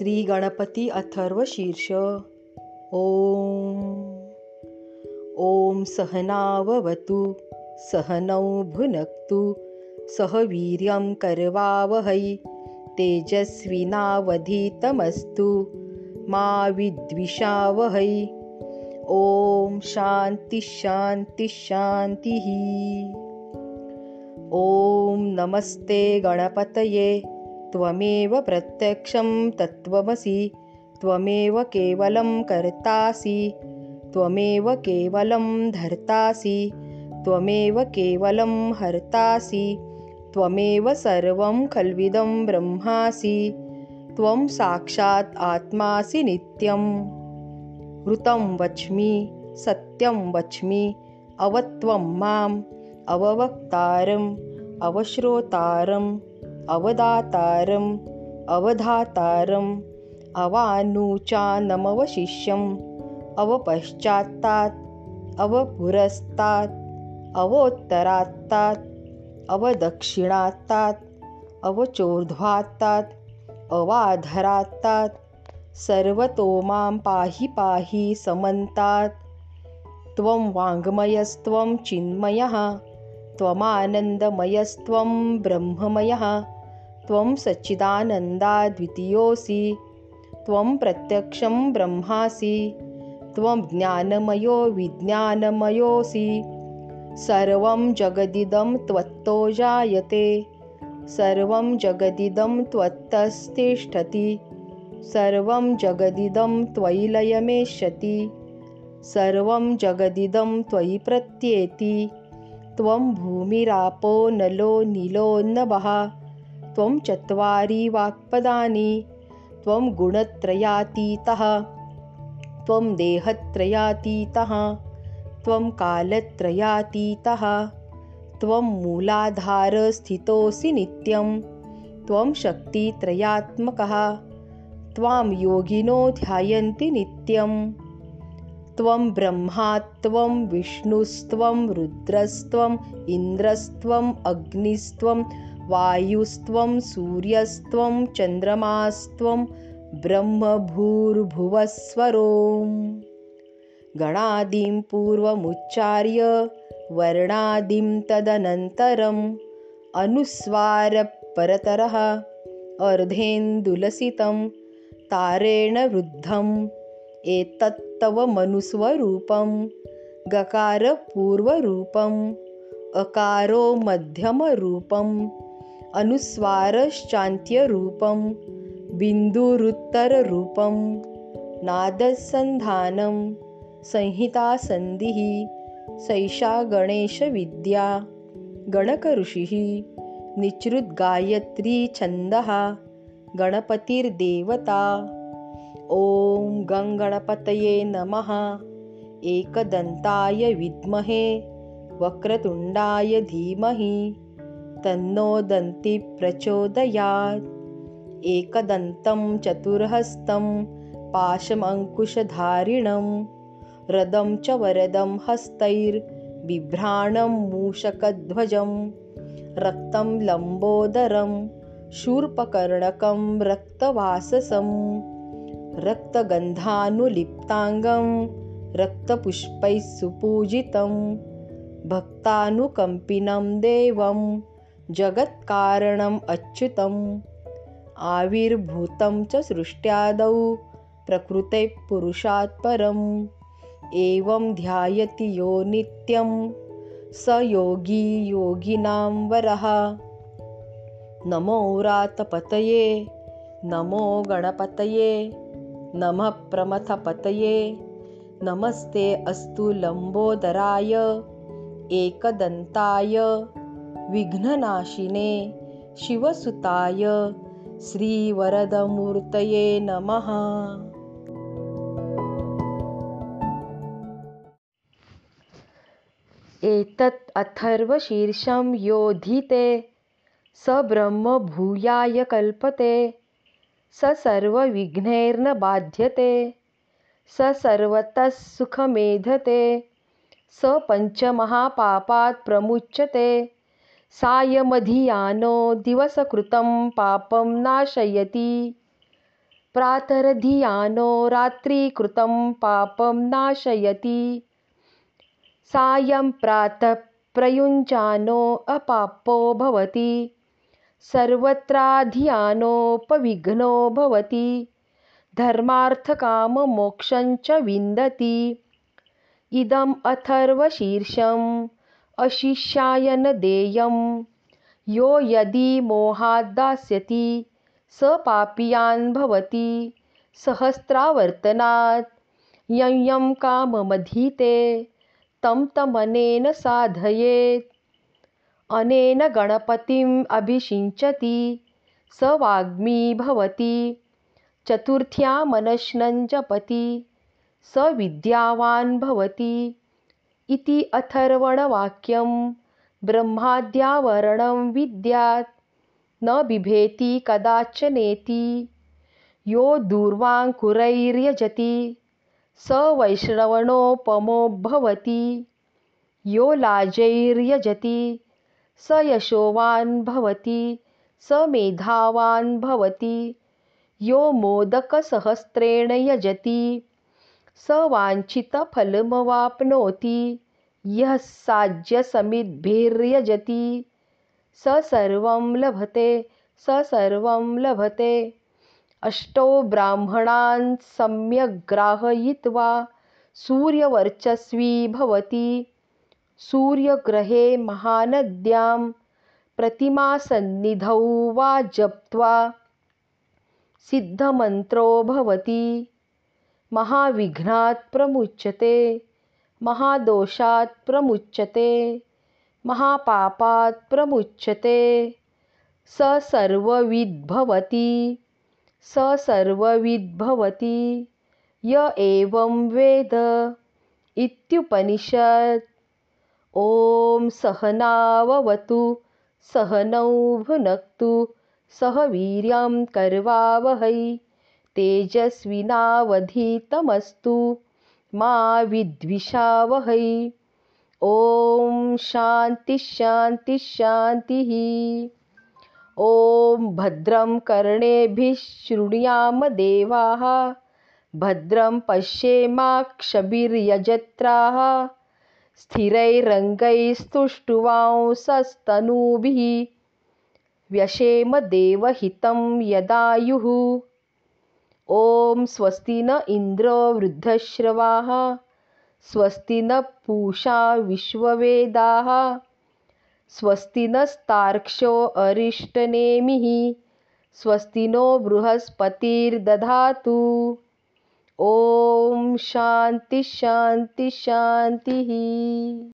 श्रीगणपति अथर्वशीर्ष ॐ। ॐ सहनाववतु सहनौ भुनक्तु सह वीर्यं करवावहै तेजस्विनावधीतमस्तु मा विद्विषावहै। ॐ शान्तिः। ॐ नमस्ते गणपतये त्वमेव प्रत्यक्षं तत्त्वमसि त्वमेव केवलं कर्तासि त्वमेव केवलं धर्तासि त्वमेव केवलं हर्तासि त्वमेव सर्वं खल्विदं ब्रह्मासि त्वं साक्षात् आत्मासि नित्यं ऋतं वच्मि सत्यं वच्मि अवत्वं माम् अववक्तारम् अवश्रोतारम् अवदातारम् अवधातारम् अवानुचानमवशिष्यम् अवपश्चात्तात् अवपुरस्तात् अवोत्तरात्तात् अवदक्षिणात्तात् अवचोर्ध्वात्तात् अवाधरात्तात् सर्वतो मां पाहि पाहि समन्तात्। त्वं वाङ्मयस्त्वं चिन्मयः त्वमानन्दमयस्त्वं ब्रह्ममयः त्वं सच्चिदानन्दाद्वितीयोऽसि त्वं प्रत्यक्षं ब्रह्मासि त्वं ज्ञानमयो विज्ञानमयोऽसि सर्वं जगदिदं त्वत्तो जायते सर्वं जगदिदं त्वत्तस्तिष्ठति सर्वं जगदिदं त्वयि लयमेष्यति सर्वं जगदिदं त्वयि प्रत्येति त्वं भूमिरापो नलो नीलोन्नभः त्वं चत्वारि वाक्पदानि त्वं गुणत्रयातीतः त्वं देहत्रयातीतः त्वं कालत्रयातीतः त्वं मूलाधारस्थितोऽसि नित्यं त्वं शक्तित्रयात्मकः त्वां योगिनो ध्यायन्ति नित्यं त्वं ब्रह्मा त्वं विष्णुस्त्वं रुद्रस्त्वम् इन्द्रस्त्वम् अग्निस्त्वं वायुस्त्वं सूर्यस्त्वं चन्द्रमास्त्वं ब्रह्मभूर्भुवस्वरों। गणादिं पूर्वमुच्चार्य वर्णादिं तदनन्तरम् अनुस्वारपरतरः अर्धेन्दुलसितं तारेण वृद्धम् एतत्तव मनुस्वरूपं गकारपूर्वरूपम् अकारो मध्यमरूपम् अनुस्वारश्चान्त्यरूपं बिन्दुरुत्तररूपं नादसन्धानं संहितासन्धिः सैषा गणेशविद्या गणकऋषिः निचृद्गायत्रीछन्दः गणपतिर्देवता। ॐ गङ्गणपतये नमः। एकदन्ताय विद्महे। वक्रतुण्डाय धीमहि तन्नो दन्तिप्रचोदयात् एकदन्तं चतुर्हस्तं पाशमङ्कुशधारिणं रदं च वरदं हस्तैर्बिभ्राणं मूषकध्वजं रक्तं लम्बोदरं शूर्पकर्णकं रक्तवाससं रक्तगन्धानुलिप्ताङ्गं रक्तपुष्पैः सुपूजितं भक्तानुकम्पिनं देवं जगत्कारणम् अच्युतम्। आविर्भूतं च सृष्ट्यादौ प्रकृतेः पुरुषात् परम्। एवं ध्यायति यो नित्यं स योगी योगिनां वरः। नमो रातपतये नमो गणपतये नमः प्रमथपतये। नमस्ते अस्तु लम्बोदराय एकदन्ताय विघ्ननाशिने शिवसुताय श्रीवरदमूर्तये नमः। एतत् अथर्वशीर्षं योधिते स ब्रह्म भूयाय कल्पते स सर्वविघ्नैर्न बाध्यते स सर्वतः सुखमेधते स पञ्चमहापापात् प्रमुच्यते सायमधियानो दिवसकृतं पापं नाशयति। प्रातर्धियानो रात्रिकृतं पापं नाशयति। सायं प्रातः प्रयुञ्जानो अपापो भवति। सर्वत्राधियानोपविघ्नो भवति। धर्मार्थकाममोक्षञ्च विन्दति। इदम् अथर्वशीर्षम् अशिष्याय न देयं यो यदि मोहाद्दास्यति स पापीयान् भवति। सहस्रावर्तनात् यं यं काममधीते तं तमनेन साधयेत्। अनेन गणपतिम् अभिषिञ्चति स वाग्मी भवति। चतुर्थ्यामनश्नं जपति स विद्यावान् भवति इति अथर्वणवाक्यं ब्रह्माद्यावरणं विद्यात् न बिभेति कदाचनेति। यो दूर्वाङ्कुरैर्यजति। स वैश्रवणोपमो भवति। यो लाजैर्यजति। स यशोवान् भवति। स मेधावान् भवति। यो मोदकसहस्रेण यजति स वाञ्छितफलमवाप्नोति यः साज्यसमिद्भिर्यजति स सर्वं लभते स सर्वं लभते। अष्टौ ब्राह्मणान् सम्यग्राहयित्वा सूर्यवर्चस्वी भवति। सूर्यग्रहे महानद्यां प्रतिमासन्निधौ वा जप्त्वा सिद्धमन्त्रो भवति महाविघ्नात् प्रमुच्यते महादोषात् प्रमुच्यते महापापात् प्रमुच्यते। स सर्वविद्भवति स सर्वविद्भवति य एवं वेद इत्युपनिषत् ॐ सहनाववतु सहनौ भुनक्तु सह वीर्यं कर्वावहै तेजस्विनावधीतमस्तु मा विद्विषावहै। ॐ शान्तिः ॐ भद्रं कर्णेभिः शृणुयाम देवाः। भद्रं पश्येमाक्षभिर्यजत्राः। स्थिरैरङ्गैस्तुष्टुवांसस्तनूभिः। व्यशेम देवहितं यदायुः ॐ स्वस्ति न इन्द्रो वृद्धश्रवाः, स्वस्ति न पूषा विश्ववेदाः, स्वस्ति नस्तार्क्ष्यो अरिष्टनेमिः, स्वस्ति नो बृहस्पतिर्दधातु। ॐ शान्तिः।